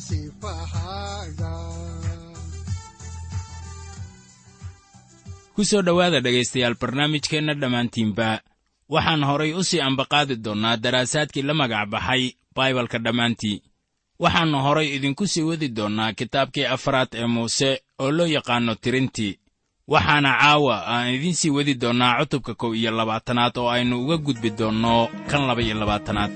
sifahaaga ku soo dhowaada dhegaystayaal barnaamijkeenna dhammaantiinba waxaan horay u sii ambaqaadi doonnaa daraasaadkii la magac baxay baibalka dhammaantii. Waxaannu horay idinku sii wadi doonnaa kitaabkii afraad ee muuse oo loo yaqaanno tirintii waxaana caawa aan idiin sii wadi doonnaa cutubka kow iyo labaatanaad oo aynu uga gudbi doonno kan laba iyo labaatanaad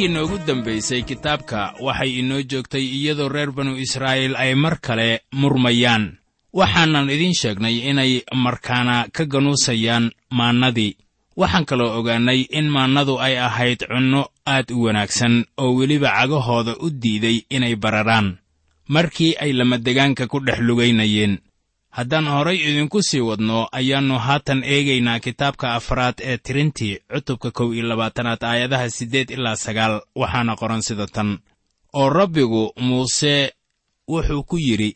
markii noogu dambaysay kitaabka waxay inoo joogtay iyadoo reer banu israa'iil ay mar kale murmayaan. Waxaanan idiin sheegnay inay markaana ka ganuusayaan maannadii. Waxaan kaloo ogaannay in maannadu ay ahayd cunno aad u wanaagsan oo weliba cagahooda u diiday inay bararaan. Markii ay lamadegaanka ku dhex lugaynayeen haddaan horay idinku sii wadno ayaannu haatan eegaynaa kitaabka afraad ee tirintii cutubka kow iyo labaatanaad aayadaha siddeed ilaa sagaal. Waxaana qoran sida tan. Oo rabbigu muuse wuxuu ku yidhi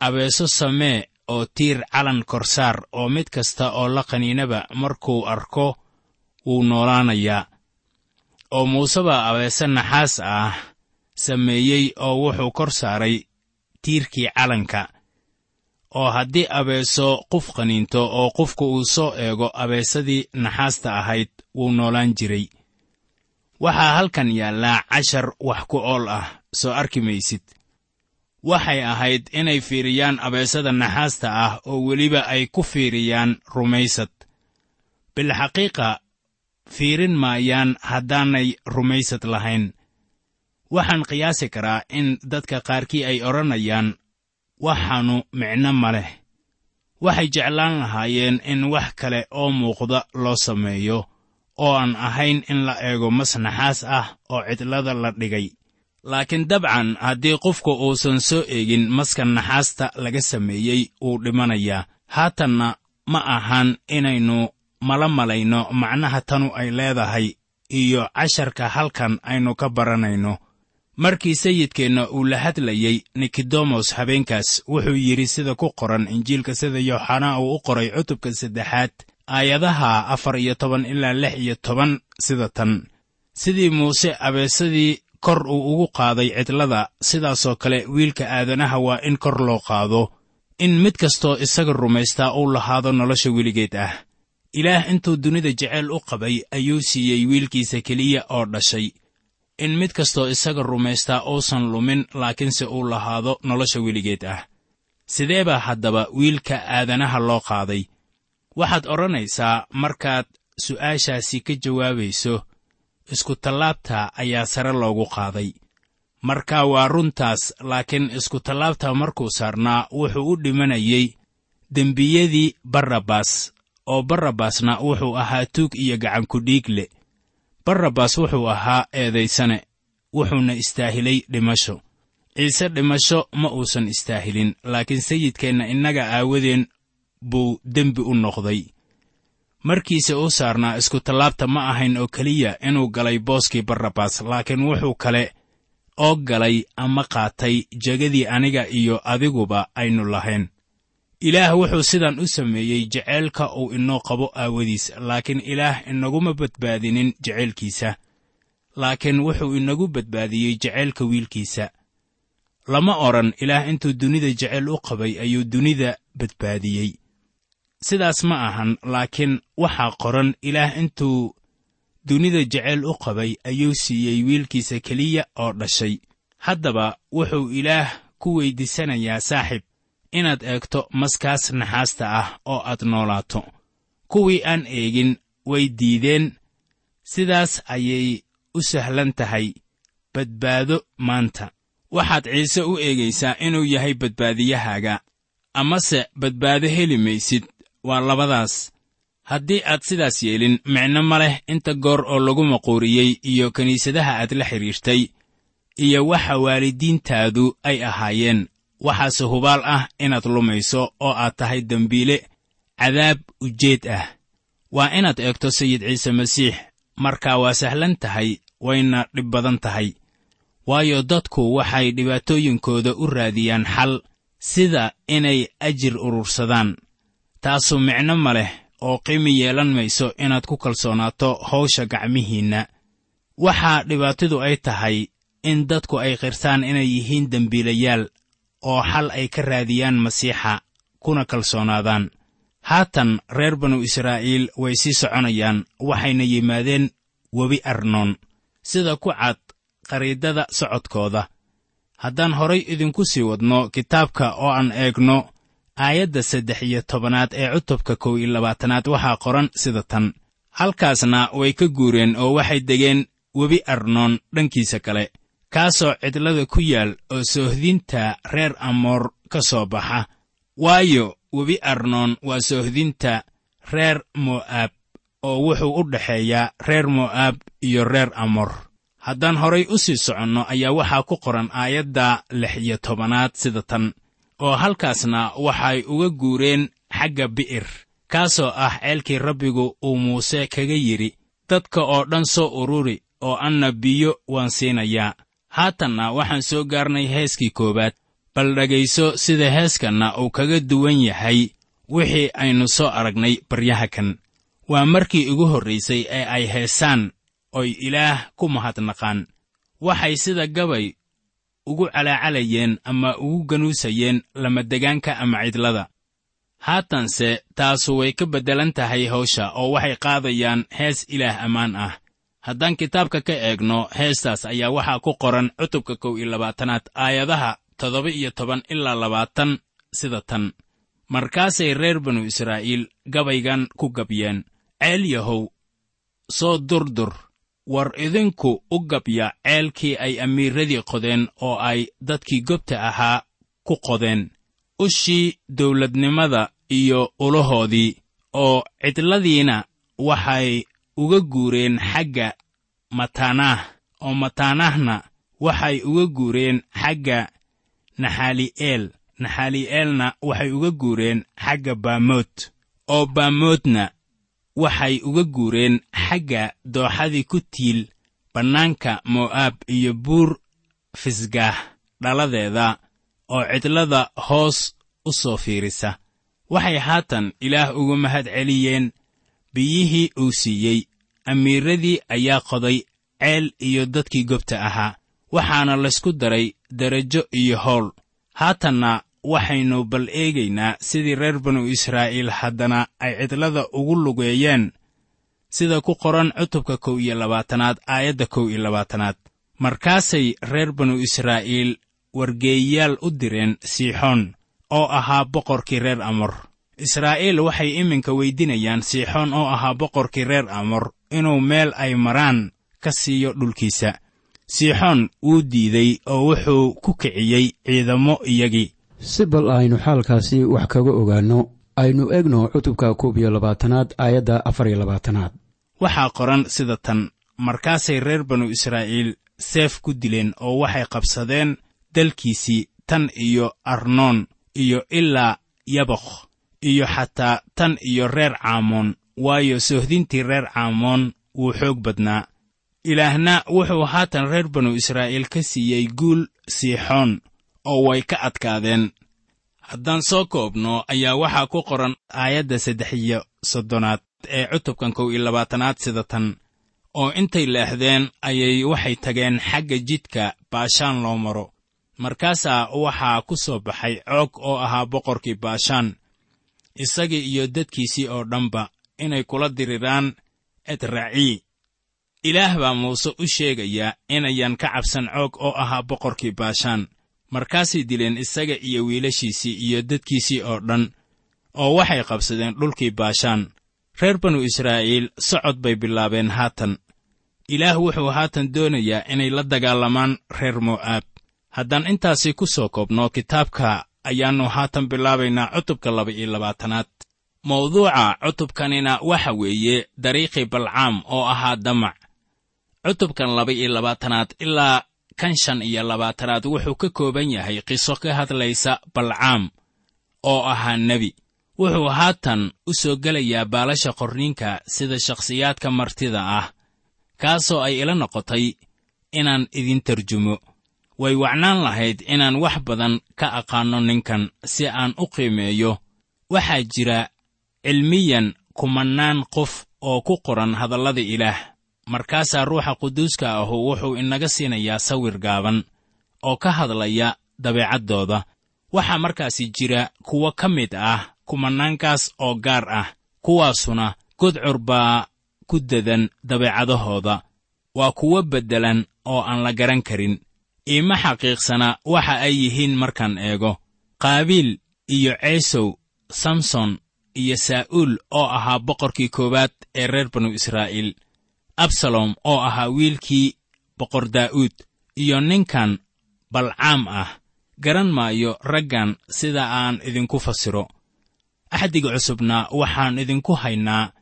abeeso samee oo tiir calan korsaar oo mid kasta oo la qaniinaba markuu arko wuu noolaanayaa. Oo muusebaa abeese naxaas ah sameeyey oo wuxuu kor saaray tiirkii calanka oo haddii abeeso qof qaniinto oo qofku uu soo eego abeesadii naxaasta ahayd wuu noolaan jiray. Waxaa halkan yaallaa cashar wax ku ool ah soo arki maysid. Waxay ahayd inay fiiriyaan abeesada naxaasta ah oo weliba ay ku fiiriyaan rumaysad. Bilxaqiiqa fiirin maayaan haddaanay rumaysad lahayn. Waxaan qiyaasi karaa in dadka qaarkii ay odhanayaan waxaannu micno ma leh. Waxay jeclaan lahaayeen in wax kale oo muuqda loo sameeyo oo aan ahayn in la eego mas naxaas ah oo cidlada la dhigay. Laakiin dabcan haddii qofku uusan soo eegin maska naxaasta laga sameeyey wuu dhimanayaa. Haatanna ma ahan inaynu mala malayno macnaha tanu ay leedahay iyo casharka halkan aynu ka baranayno markii sayidkeenna uu la hadlayey nikodemos habeenkaas wuxuu yidhi sida ku qoran injiilka sida yooxanaa uu u qoray cutubka saddexaad aayadaha afar iyo toban ilaa lix iyo toban sida tan. Sidii muuse abeesadii kor uu ugu qaaday cidlada sidaasoo kale wiilka aadanaha waa in kor loo qaado in mid kastoo isaga rumaystaa uu lahaado nolosha weligeed ah. Ilaah intuu dunida jeceyl u qabay ayuu siiyey wiilkiisa keliya oo dhashay in mid kastoo isaga rumaystaa uusan lumin laakiinse uu lahaado nolosha weligeed ah. Sidee baa haddaba wiilka aadanaha loo qaaday? Waxaad odhanaysaa markaad su'aashaasi ka jawaabayso iskutallaabta ayaa sare loogu qaaday. Marka waa runtaas laakiin iskutallaabta markuu saarnaa wuxuu u dhimanayey dembiyadii barrabas oo barrabasna wuxuu ahaa tuug iyo gacankudhiig le barrabas wuxuu ahaa eedaysane wuxuuna istaahilay dhimasho. Ciise dhimasho ma uusan istaahilin laakiin sayidkeenna innaga aawadeen buu dembi u noqday. Markiise u saarnaa iskutallaabta ma ahayn oo keliya inuu galay booskii barrabas laakiin wuxuu kale oo galay ama qaatay jegadii aniga iyo adiguba aynu lahayn ilaah wuxuu sidan u sameeyey jeceylka uu inoo qabo aawadiis laakiin ilaah inaguma badbaadinin jeceylkiisa laakiin wuxuu inagu badbaadiyey jeceylka wiilkiisa. Lama odhan ilaah intuu dunida jeceyl u qabay ayuu dunida badbaadiyey. Sidaas ma ahan laakiin waxaa qoran ilaah intuu dunida jeceyl u qabay ayuu siiyey wiilkiisa keliya oo dhashay. Haddaba wuxuu ilaah ku weyddiisanayaa saaxib inaad eegto maskaas naxaasta ah oo aad noolaato. Kuwii aan eegin way diideen. Sidaas ayay u sahlan tahay badbaado maanta. Waxaad ciise u eegaysaa inuu yahay badbaadiyahaaga. Amase badbaado heli maysid waa labadaas. Haddii aad sidaas yeelin micno ma leh inta goor oo lagu maquuriyey iyo kiniisadaha aad la xidhiirtay iyo waxa waalidiintaadu ay ahaayeen waxaase hubaal ah inaad lumayso oo aad tahay dembiile cadaab ujeed ah. Waa inaad eegto sayid ciise masiix. Markaa waa sahlan tahay wayna dhib badan tahay. Waayo dadku waxay dhibaatooyinkooda u raadiyaan xal sida inay ajir urursadaan. Taasu micno ma leh oo qiimi yeelan mayso inaad ku kalsoonaato hawsha gacmihiinna. Waxaa dhibaatadu ay tahay in dadku ay qirtaan inay yihiin dembiilayaal oo xal ay ka raadiyaan masiixa kuna kalsoonaadaan. Haatan reer banu israa'iil way sii soconayaan waxayna yimaadeen webi arnoon. Sida ku cad qariidada socodkooda. Haddaan horay idinku sii wadno kitaabka oo aan eegno aayadda saddex iyo tobanaad ee cutubka kow iyo labaatanaad waxaa qoran sida tan. Halkaasna way ka guureen oo waxay degeen webi arnoon dhankiisa kale kaasoo cidlada ku yaal oo soohdinta reer amoor ka soo baxa. Waayo webi arnoon waa soohdinta reer mo'aab oo wuxuu u dhexeeyaa reer mo'aab iyo reer amoor. Haddaan horay u sii soconno ayaa waxaa ku qoran aayadda lix iyo tobanaad sida tan oo halkaasna waxay uga guureen xagga bi'ir kaasoo ah ceelkii rabbigu uu muuse kaga yidhi dadka oo dhan soo ururi oo anna biyo waan siinayaa haatanna waxaan soo gaarnay heeskii koowaad. Bal dhegayso sida heeskanna uu kaga duwan yahay wixii aynu soo aragnay baryaha kan. Waa markii ugu horraysay ee ay heesaan oy ilaah ku mahadnaqaan. Waxay sida gabay ugu calaacalayeen ama ugu ganuusayeen lamadegaanka ama cidlada. Haatanse taasu way ka beddelan tahay hawsha oo waxay qaadayaan hees ilaah ammaan ah haddaan kitaabka ka eegno heestaas ayaa waxaa ku qoran cutubka kow iyo labaatanaad aayadaha toddoba iyo toban ilaa labaatan sida tan. Markaasay reer banu israa'iil gabaygan ku gabyeen. Ceel yahow soo durdur war idinku u gabya ceelkii ay amiiradii qodeen oo ay dadkii gobta ahaa ku qodeen. Ushii dawladnimada iyo ulahoodii oo cidladiina waxay uga guureen xagga mataanaah oo mataanahna waxay uga guureen xagga naxaali'eel naxaali'eelna waxay uga guureen xagga baamood oo baamoodna waxay uga guureen xagga dooxadii ku tiil bannaanka mo'aab iyo buur fisgaah dhaladeeda oo cidlada hoos u soo fiirisa. Waxay haatan ilaah uga mahad celiyeen biyihii uu siiyey. Amiiradii ayaa qoday ceel iyo dadkii gobta ahaa waxaana laysku daray derajo iyo howl haatanna waxaynu bal eegaynaa sidii reer banu israa'iil haddana ay cidlada ugu lugeeyeen sida ku qoran cutubka kow iyo labaatanaad aayadda kow iyo labaatanaad. Markaasay reer banu israa'iil wargeeyayaal u direen siixoon oo ahaa boqorkii reer amor israa'iil waxay iminka weydinayaan siixoon oo ahaa boqorkii reer amor inuu meel ay maraan ka siiyo dhulkiisa. Siixoon wuu diiday oo wuxuu ku kiciyey ciidamo iyagii. Si bal aynu xaalkaasi wax kaga ogaanno aynu egno cutubka koob iyo labaatanaad aayadda afar iyo labaatanaad. Waxaa qoran sida tan markaasay reer banu israa'iil seef ku dileen oo waxay qabsadeen dalkiisii tan iyo arnoon iyo ilaa yabokh iyo xataa tan iyo reer caamoon waayo sohdintii reer caamoon wuu xoog badnaa. Ilaahna wuxuu haatan reer banu israa'iil ka siiyey guul siixoon oo way ka adkaadeen. Haddaan soo koobno ayaa waxaa ku qoran aayadda saddex iyo soddonaad ee cutubkan kow iyo labaatanaad sida tan oo intay leexdeen ayay waxay tageen xagga jidka baashaan loo maro. Markaasaa waxaa ku soo baxay coog oo ahaa boqorkii baashaan isagii iyo dadkiisii oo dhanba inay kula diriraan edracii ilaah baa muuse u sheegayaa inayan ka cabsan coog oo ahaa boqorkii baashaan. Markaasay dileen isaga iyo wiilashiisii iyo dadkiisii oo dhan oo waxay qabsadeen dhulkii baashaan. Reer banu israa'iil socod bay bilaabeen haatan. Ilaah wuxuu haatan doonayaa inay la dagaalamaan reer mo'aab. Haddaan intaasi ku soo koobno kitaabka ayaannu haatan bilaabaynaa cutubka laba iyo labaatanaad. Mawduuca cutubkanina waxa weeye dariiqii balcaam oo ahaa damac. Cutubkan laba iyo labaatanaad ilaa kan shan iyo labaatanaad wuxuu ka kooban yahay qiso ka hadlaysa balcaam oo ahaa nebi. Wuxuu haatan u soo gelayaa baalasha qorniinka sida shakhsiyaadka martida ah kaasoo ay ila noqotay inaan idin tarjumo way wacnaan lahayd inaan wax badan ka aqaanno ninkan si aan u qiimeeyo. Waxaa jira cilmiyan kumannaan qof oo ku qoran hadallada ilaah. Markaasaa ruuxa quduuska ahu wuxuu inaga siinayaa sawir gaaban oo ka hadlaya dabeecaddooda. Waxaa markaasi jira kuwo ka mid ah kumannaankaas oo gaar ah kuwaasuna gudcur baa ku dadan dabeecadahooda. Waa kuwo beddelan oo aan la garan karin iima xaqiiqsana waxa ay yihiin markaan eego. Qaabiil iyo ceesow samson iyo saa'uul oo ahaa boqorkii koowaad ee reer banu israa'iil. Absalom oo ahaa wiilkii boqor daa'uud iyo ninkan balcaam ah. Garan maayo raggan sida aan idinku fasiro. Axdiga cusubna waxaan idinku haynaa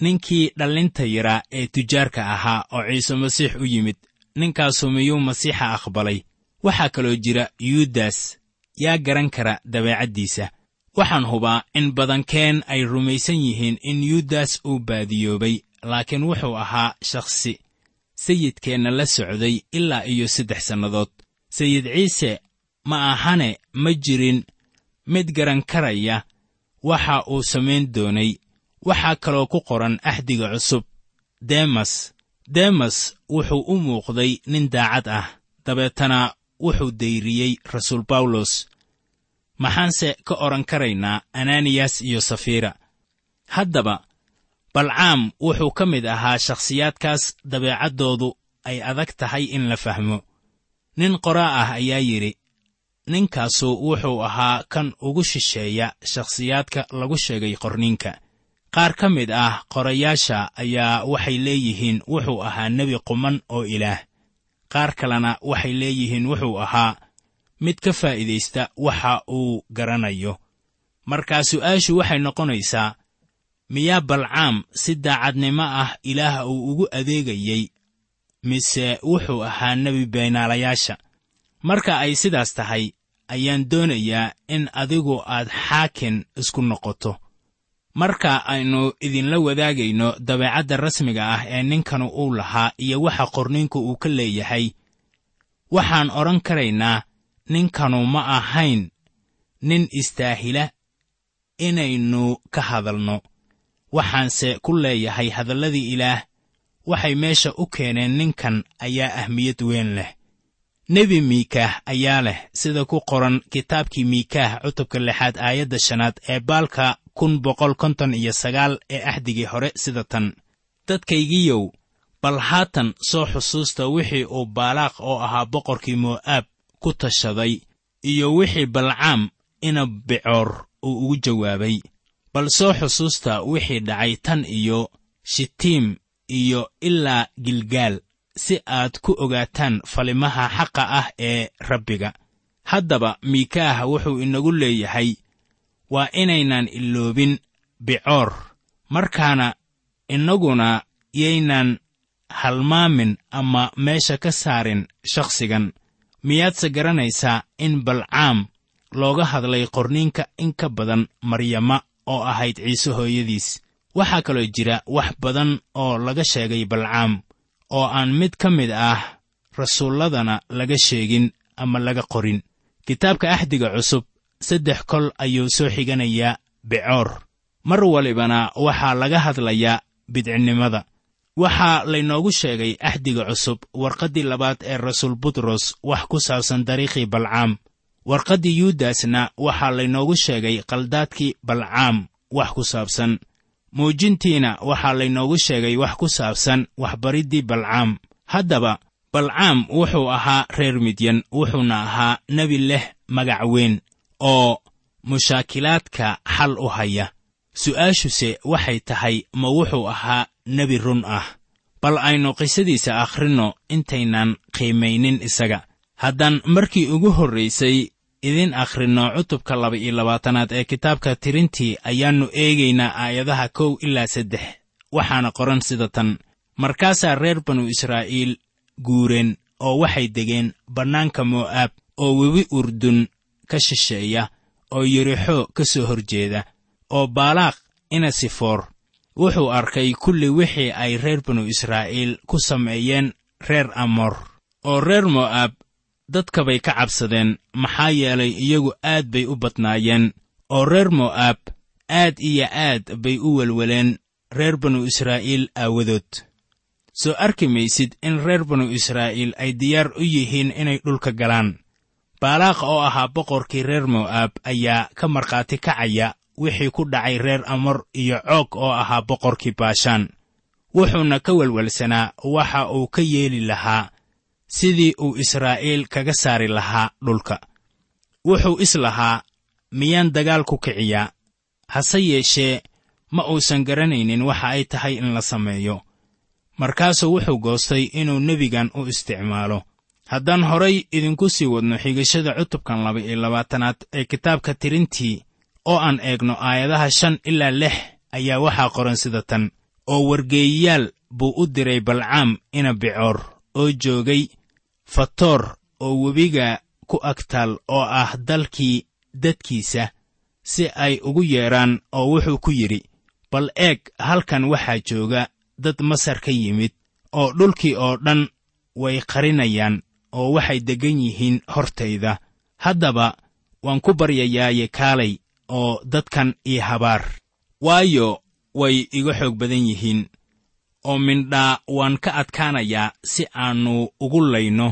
ninkii dhallinta yaraa ee tujaarka ahaa oo ciise masiix u yimid ninkaasu miyuu masiixa aqbalay? Waxaa kaloo jira yuudas yaa garan kara dabeecaddiisa. Waxaan hubaa in badankeen ay rumaysan yihiin in yuudas uu baadiyoobay laakiin wuxuu ahaa shakhsi. Sayidkeenna la socday ilaa iyo saddex sannadood. Sayid ciise ma ahane ma jirin. Mid garan karaya waxa uu samayn doonay. Waxaa kaloo ku qoran axdiga cusub demas demas wuxuu u muuqday nin daacad ah. Dabeetana wuxuu dayriyey rasuul bawlos maxaanse ka odhan karaynaa ananiyas iyo safira? Haddaba balcaam wuxuu ka mid ahaa shakhsiyaadkaas dabeecaddoodu ay adag tahay in la fahmo. Nin qoraa ah ayaa yidhi ninkaasu wuxuu ahaa kan ugu shisheeya shakhsiyaadka lagu sheegay qorniinka qaar ka mid ah qorayaasha ayaa waxay leeyihiin wuxuu ahaa nebi quman oo ilaah. Qaar kalena waxay leeyihiin wuxuu ahaa mid ka faa'iidaysta waxa uu garanayo. Markaa su'aashu waxay noqonaysaa miyaa balcaam si daacadnimo ah ilaah uu ugu adeegayey mise wuxuu ahaa nebi beenaalayaasha? Marka ay sidaas tahay ayaan doonayaa in adigu aad xaakin isku noqoto marka aynu idinla wadaagayno dabeecadda rasmiga ah ee ninkanu uu lahaa iyo waxa qorniinku uu ka leeyahay waxaan odhan karaynaa ninkanu ma ahayn nin istaahila inaynu ka hadalno. Waxaanse ku leeyahay hadalladii ilaah waxay meesha u keeneen ninkan ayaa ahmiyad weyn leh. Nebi miikaah ayaa leh sida ku qoran kitaabkii miikaah cutubka lixaad aayadda shanaad ee baalka kun boqol konton iyo sagaal ee axdigii hore sida tan. Dadkaygiyow bal haatan soo xusuusta wixii uu baalaaq oo ahaa boqorkii mo'aab ku tashaday iyo wixii balcaam ina bicoor uu ugu jawaabay. Bal soo xusuusta wixii dhacay tan iyo shitiim iyo ilaa gilgaal si aad ku ogaataan falimaha xaqa ah ee rabbiga. Haddaba miikaah wuxuu inagu leeyahay waa inaynan iloobin bicoor. Markaana innaguna yaynan halmaamin ama meesha ka saarin shakhsigan. Miyaadse garanaysaa in balcaam looga hadlay qorniinka in ka badan maryama oo ahayd ciise hooyadiis? Waxaa kaloo jira wax badan oo laga sheegay balcaam oo aan mid ka mid ah rasuulladana laga sheegin ama laga qorin. Kitaabka axdiga cusub saddex kol ayuu soo xiganayaa bicoor. Mar walibana waxaa laga hadlayaa bidcinnimada waxaa laynoogu sheegay axdiga cusub warqaddii labaad ee rasuul butros wax ku saabsan dariikhii balcaam. Warqaddii yuudasna waxaa laynoogu sheegay qaldaadkii balcaam wax ku saabsan. Muujintiina waxaa laynoogu sheegay wax ku saabsan waxbariddii balcaam. Haddaba balcaam wuxuu ahaa reer midyan wuxuuna ahaa nebi leh magac weyn oo mushaakilaadka xal u haya. Su'aashuse waxay tahay ma wuxuu ahaa nebi run ah. Bal aynu qisadiisa akhrinno intaynan qiimaynin isaga. Haddaan markii ugu horraysay idin akhrinno cutubka laba iyo labaatanaad ee kitaabka tirintii ayaannu eegaynaa aayadaha kow ilaa saddex. Waxaana qoran sida tan markaasaa reer banu israa'iil guureen oo waxay degeen bannaanka mo'aab oo webi urdun ka shisheeya oo yerixo ka soo hor jeeda oo baalaaq inasifoor wuxuu arkay kulli wixii ay reer banu israa'iil ku sameeyeen reer amoor. Oo reer mo'aab dadkabay ka cabsadeen maxaa yeelay iyagu aad bay u badnaayeen. Oo reer mo'aab aad iyo aad bay u welweleen reer banu israa'iil aawadood. Soo arki maysid in reer banu israa'iil ay diyaar u yihiin inay dhulka galaan baalaaq oo ahaa boqorkii reer mo'aab ayaa ka markhaati kacaya wixii ku dhacay reer amor iyo coog oo ahaa boqorkii baashaan. Wuxuuna ka welwelsanaa waxa uu ka yeeli lahaa sidii uu israa'iil kaga saari lahaa dhulka. Wuxuu is lahaa miyaan dagaal ku kiciyaa? Hase yeeshee ma uusan garanaynin waxa ay tahay in la sameeyo. Markaasuu wuxuu goostay inuu nebigan u isticmaalo haddaan horay idinku sii wadno xigashada cutubkan laba iyo labaatanaad ee kitaabka tirintii oo aan eegno aayadaha shan ilaa lix ayaa waxaa qoran sida tan. Oo wargeeyayaal buu u diray balcaam ina bicoor oo joogay fatoor oo webiga ku agtaal oo ah dalkii dadkiisa si ay ugu yeedhaan oo wuxuu ku yidhi. Bal eeg halkan waxaa jooga dad masar ka yimid oo dhulkii oo dhan way qarinayaan oo waxay deggan yihiin hortayda. Haddaba waan ku baryayaaye kaalay oo dadkan ii habaar. Waayo way iga xoog badan yihiin oo mindhaa waan ka adkaanayaa si aannu ugu layno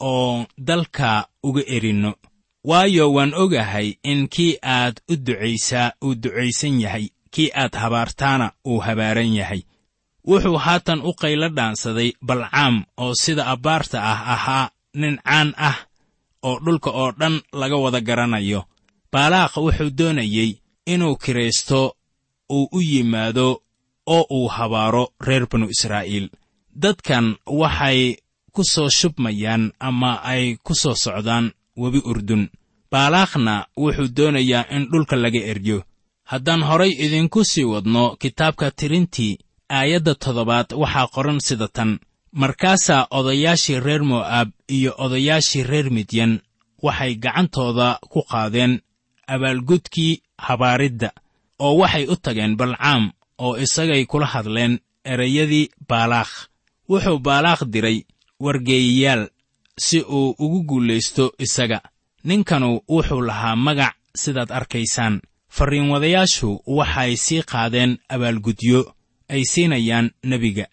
oo dalka uga erinno. Waayo waan ogahay in kii aad u ducaysaa uu ducaysan yahay kii aad habaartaana uu habaaran yahay. Wuxuu haatan u qaylo dhaansaday balcaam oo sida abbaarta ah ahaa nin caan ah oo dhulka oo dhan laga wada garanayo. Baalaaq wuxuu doonayey inuu kiraysto uu u yimaado oo uu habaaro reer banu israa'iil. Dadkan waxay ku soo shubmayaan ama ay ku soo socdaan webi urdun. Baalaaqna wuxuu doonayaa in dhulka laga eryo haddaan horay idinku sii wadno kitaabka tirintii aayadda toddobaad waxaa qoran sida tan markaasaa odayaashii reer mo'aab iyo odayaashii reer midyan waxay gacantooda ku qaadeen abaalgudkii habaaridda oo waxay u tageen balcaam oo isagay kula hadleen erayadii baalaakh wuxuu baalaakh diray wargeeyayaal si uu ugu guulaysto isaga. Ninkanu wuxuu lahaa magac sidaad arkaysaan. Farriinwadayaashu waxay sii qaadeen abaalgudyo ay siinayaan nebiga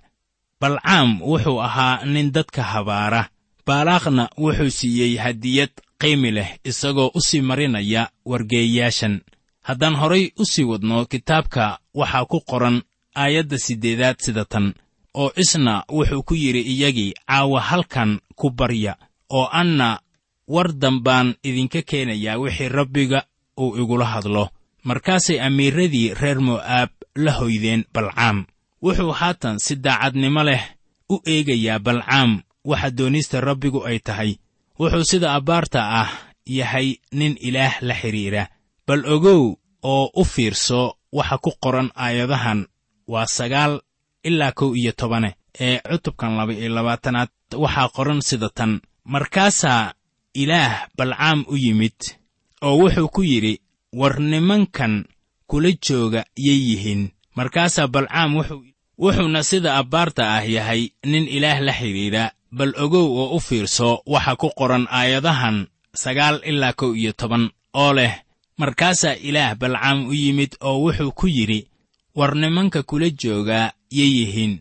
balcaam wuxuu ahaa nin dadka habaara. Baalaaqna wuxuu siiyey hadiyad qiimi leh isagoo u sii marinaya wargeeyayaashan haddaan horay u sii wadno kitaabka waxaa ku qoran aayadda siddeedaad sida tan oo isna wuxuu ku yidhi iyagii caawa halkan ku barya oo anna war dambaan idinka keenayaa wixii rabbiga uu igula hadlo. Markaasay amiiradii reer mo'aab la hoydeen balcaam wuxuu haatan si daacadnimo leh u eegayaa balcaam waxa doonista rabbigu ay tahay. Wuxuu sida abbaarta ah yahay nin ilaah la xidhiidha bal ogow oo u fiirso waxa ku qoran aayadahan waa sagaal ilaa kow iyo tobane ee cutubkan laba iyo labaatanaad waxaa qoran sida tan. Markaasaa ilaah balcaam u yimid oo wuxuu ku yidhi war nimankan kula jooga yay yihiin. Markaasaa balcaam wuxuuna sida abbaarta ah yahay nin ilaah la xidhiidha bal ogow oo u fiirso waxa ku qoran aayadahan sagaal ilaa kow iyo toban oo leh markaasaa ilaah balcaam u yimid oo wuxuu ku yidhi war nimanka kula joogaa yay yihiin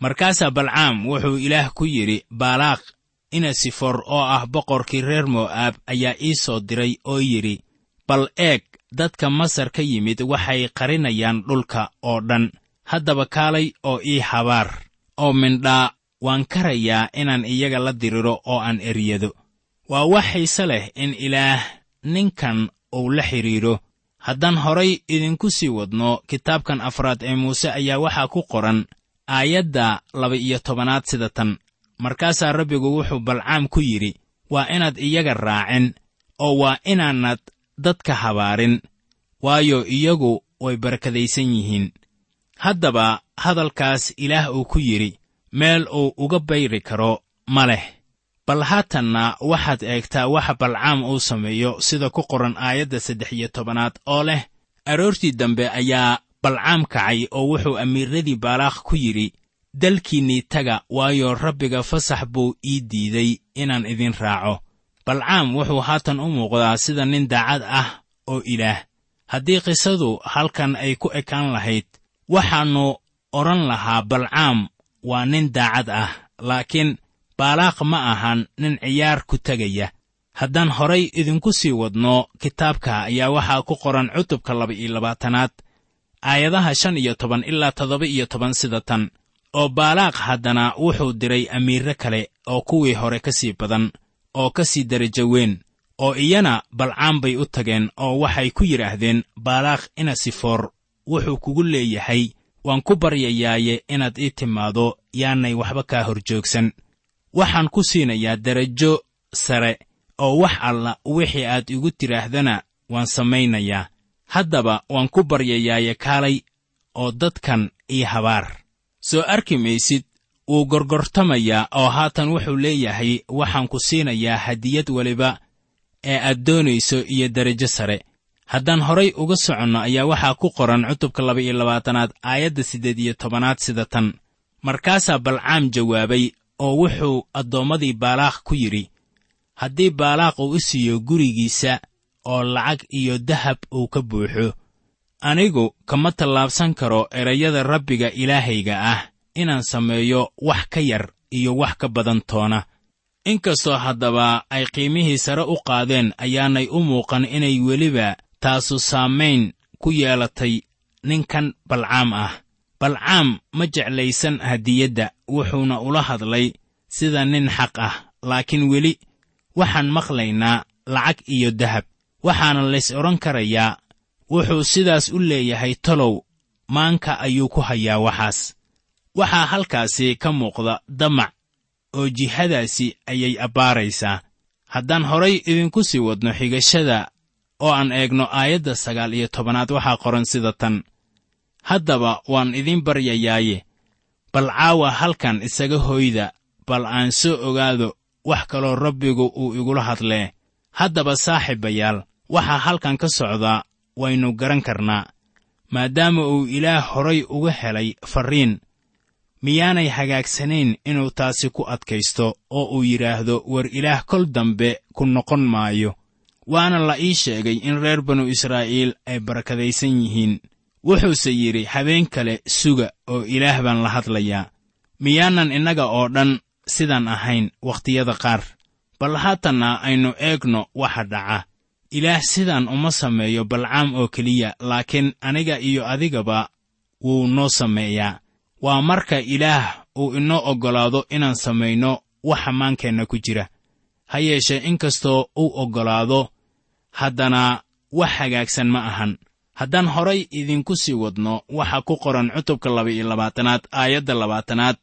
markaasaa balcaam wuxuu ilaah ku yidhi baalaaq inasifor oo ah boqorkii reer mo'aab ayaa ii soo diray oo yidhi bal eeg dadka masar ka yimid waxay qarinayaan dhulka oo dhan haddaba kaalay oo ii habaar. Oo mindhaa waan karayaa inaan iyaga la diriro oo aan eryado waa wax xiise leh in ilaah ninkan uu la xidhiidho haddaan horay idinku sii wadno kitaabkan afraad ee muuse ayaa waxaa ku qoran aayadda laba-iyo tobanaad sida tan. Markaasaa rabbigu wuxuu balcaam ku yidhi waa inaad iyaga raacin oo waa inaanad dadka habaarin waayo iyagu way barakadaysan yihiin haddaba hadalkaas ilaah uu ku yidhi meel uu uga bayri karo ma leh. Bal haatanna waxaad eegtaa waxa balcaam uu sameeyo sida ku qoran aayadda saddex iyo tobanaad oo leh aroortii dambe ayaa balcaam kacay oo wuxuu amiiradii baalaaq ku yidhi dalkiinnii taga waayo rabbiga fasax buu ii diiday inaan idin raaco balcaam wuxuu haatan u muuqdaa sida nin daacad ah oo ilaah. Haddii qisadu halkan ay ku ekaan lahayd waxaannu odhan lahaa balcaam waa nin daacad ah laakiin baalaaq ma ahan nin ciyaar ku tegaya haddaan horay idinku sii wadno kitaabka ayaa waxaa ku qoran cutubka laba-iyo labaatanaad aayadaha shan iyo toban ilaa toddoba iyo toban sida tan oo baalaaq haddana wuxuu diray amiirre kale oo kuwii hore ka sii badan oo ka sii darajo weyn oo iyana balcaam bay u tageen oo waxay ku yidhaahdeen baalaaq inasifoor wuxuu kugu leeyahay waan ku baryayaaye inaad ii timaado yaanay waxba kaa hor joogsan waxaan ku siinayaa derajo sare oo wax alla wixii aad igu tidhaahdana waan samaynayaa. Haddaba waan ku baryayaaye kaalay oo dadkan ii habaar. Soo arki maysid wuu gorgortamayaa oo haatan wuxuu leeyahay waxaan ku siinayaa hadiyad weliba ee aad doonayso iyo derajo sare haddaan horay uga soconno ayaa waxaa ku qoran cutubka laba-iyo labaatanaad aayadda siddeed iyo tobanaad sida tan. Markaasaa balcaam jawaabay oo wuxuu addoommadii baalaaq ku yidhi haddii baalaaq uu i siiyo gurigiisa oo lacag iyo dahab uu ka buuxo anigu kama tallaabsan karo erayada rabbiga ilaahayga ah inaan sameeyo wax ka yar iyo wax ka badan toona. Inkastoo haddaba ay qiimihii sare u qaadeen ayaanay u muuqan inay weliba taasu saamayn ku yeelatay ninkan balcaam ah. Balcaam ma jeclaysan hadiyadda wuxuuna ula hadlay sida nin xaq ah laakiin weli waxaan maqlaynaa lacag iyo dahab. Waxaana lays odhan karayaa wuxuu sidaas u leeyahay talow maanka ayuu ku hayaa waxaas. Waxaa halkaasi ka muuqda damac oo jihadaasi ayay abbaaraysaa. Haddaan horay idinku sii wadno xigashada oo aan eegno aayadda sagaal iyo tobanaad waxaa qoran sida tan. Haddaba waan idiin baryayaaye bal caawa halkan isaga hoyda bal aan soo ogaado wax kaloo rabbigu uu igula hadlee haddaba saaxiibayaal waxaa halkan ka socdaa waynu garan karnaa maadaama uu ilaah horay uga helay farriin. Miyaanay hagaagsanayn inuu taasi ku adkaysto oo uu yidhaahdo war ilaah kol dambe ku noqon maayo waana la ii sheegay in reer banu israa'iil ay barakadaysan yihiin. Wuxuuse yidhi habeen kale suga oo ilaah baan la hadlayaa. Miyaanan innaga oo dhan sidaan ahayn wakhtiyada qaar. Bal haatanna aynu eegno waxa dhaca. Ilaah sidaan uma sameeyo balcaam oo keliya laakiin aniga iyo adigaba wuu noo sameeyaa. Waa marka ilaah uu inoo oggolaado inaan samayno waxa maankeenna ku jira. Ha yeeshee inkastoo uu oggolaado haddana wax hagaagsan ma ahan. Haddaan horay idinku sii wadno waxaa ku qoran cutubka laba-iyo labaatanaad aayadda labaatanaad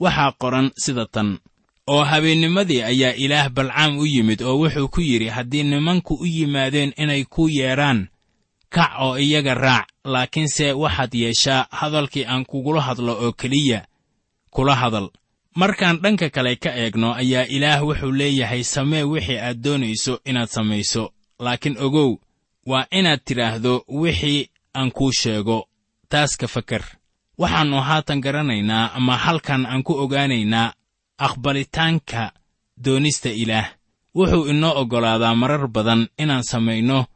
waxaa qoran sida tan. Oo habeennimadii ayaa ilaah balcaam u yimid oo wuxuu ku yidhi haddii nimanku u yimaadeen inay ku yeedhaan kac oo iyaga raac laakiinse waxaad yeeshaa hadalkii aan kugula hadlo oo keliya kula hadal. Markaan dhanka kale ka eegno ayaa ilaah wuxuu leeyahay samee wixii aad doonayso inaad samayso laakiin ogow waa inaad tidhaahdo wixii aan kuu sheego taas ka fakar waxaannu haatan garanaynaa ama halkan aan ku ogaanaynaa aqbalitaanka doonista ilaah. Wuxuu inoo oggolaadaa marar badan inaan samayno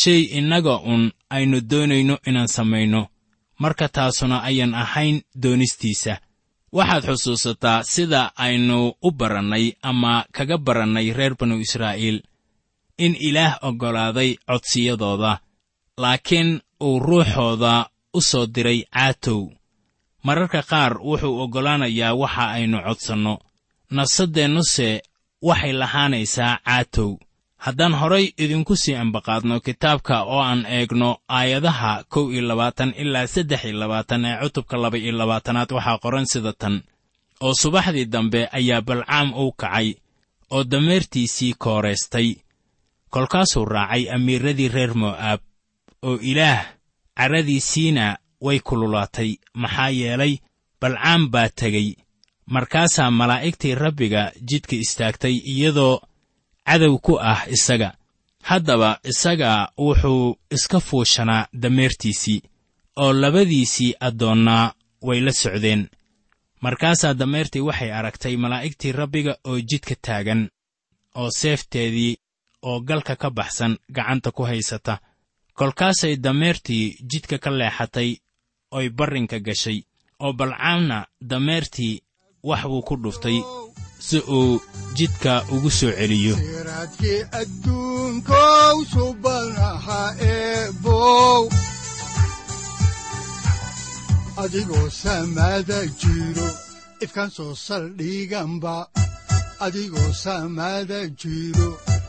shay innaga un aynu doonayno inaan samayno. Marka taasuna ayan ahayn doonistiisa. Waxaad xusuusataa sida aynu u barannay ama kaga barannay reer banu israa'iil in ilaah oggolaaday codsiyadooda laakiin uu ruuxooda u soo diray caatow. Mararka qaar wuxuu oggolaanayaa waxa aynu codsanno. Nafsaddeennuse waxay lahaanaysaa caatow. Haddaan horay idinku sii ambaqaadno kitaabka oo aan eegno aayadaha kow iyo labaatan ilaa saddex iyo labaatan ee cutubka laba iyo labaatanaad waxaa qoran sida tan. Oo subaxdii dambe ayaa balcaam uu kacay oo dameertiisii kooraystay kolkaasuu raacay amiiradii reer mo'aab oo ilaah carradiisiina way kululaatay maxaa yeelay balcaam baa tegey. Markaasaa malaa'igtii rabbiga jidka istaagtay iyadoo cadow ku ah isaga. Haddaba isaga wuxuu iska fuushanaa dameertiisii oo labadiisii addoonnaa way la socdeen. Markaasaa dameertii waxay aragtay malaa'igtii rabbiga oo jidka taagan oo seefteedii oo galka ka baxsan gacanta ku haysata. Kolkaasay dameertii jidka ka leexatay oy barrinka gashay oo balcaamna dameertii wax buu ku dhuftay si uu jidka ugu soo celiyo. Adigoo samaada jiro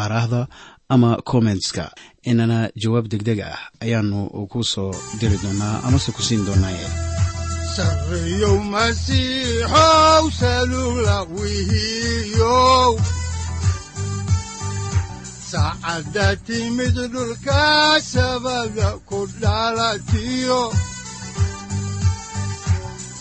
aaraahda ama kommentska inana jawaab degdeg ah ayaanu ku soo diri doonaa amase ku siin wihiyow saacadda timid dhulka sabada ku dhalatiyo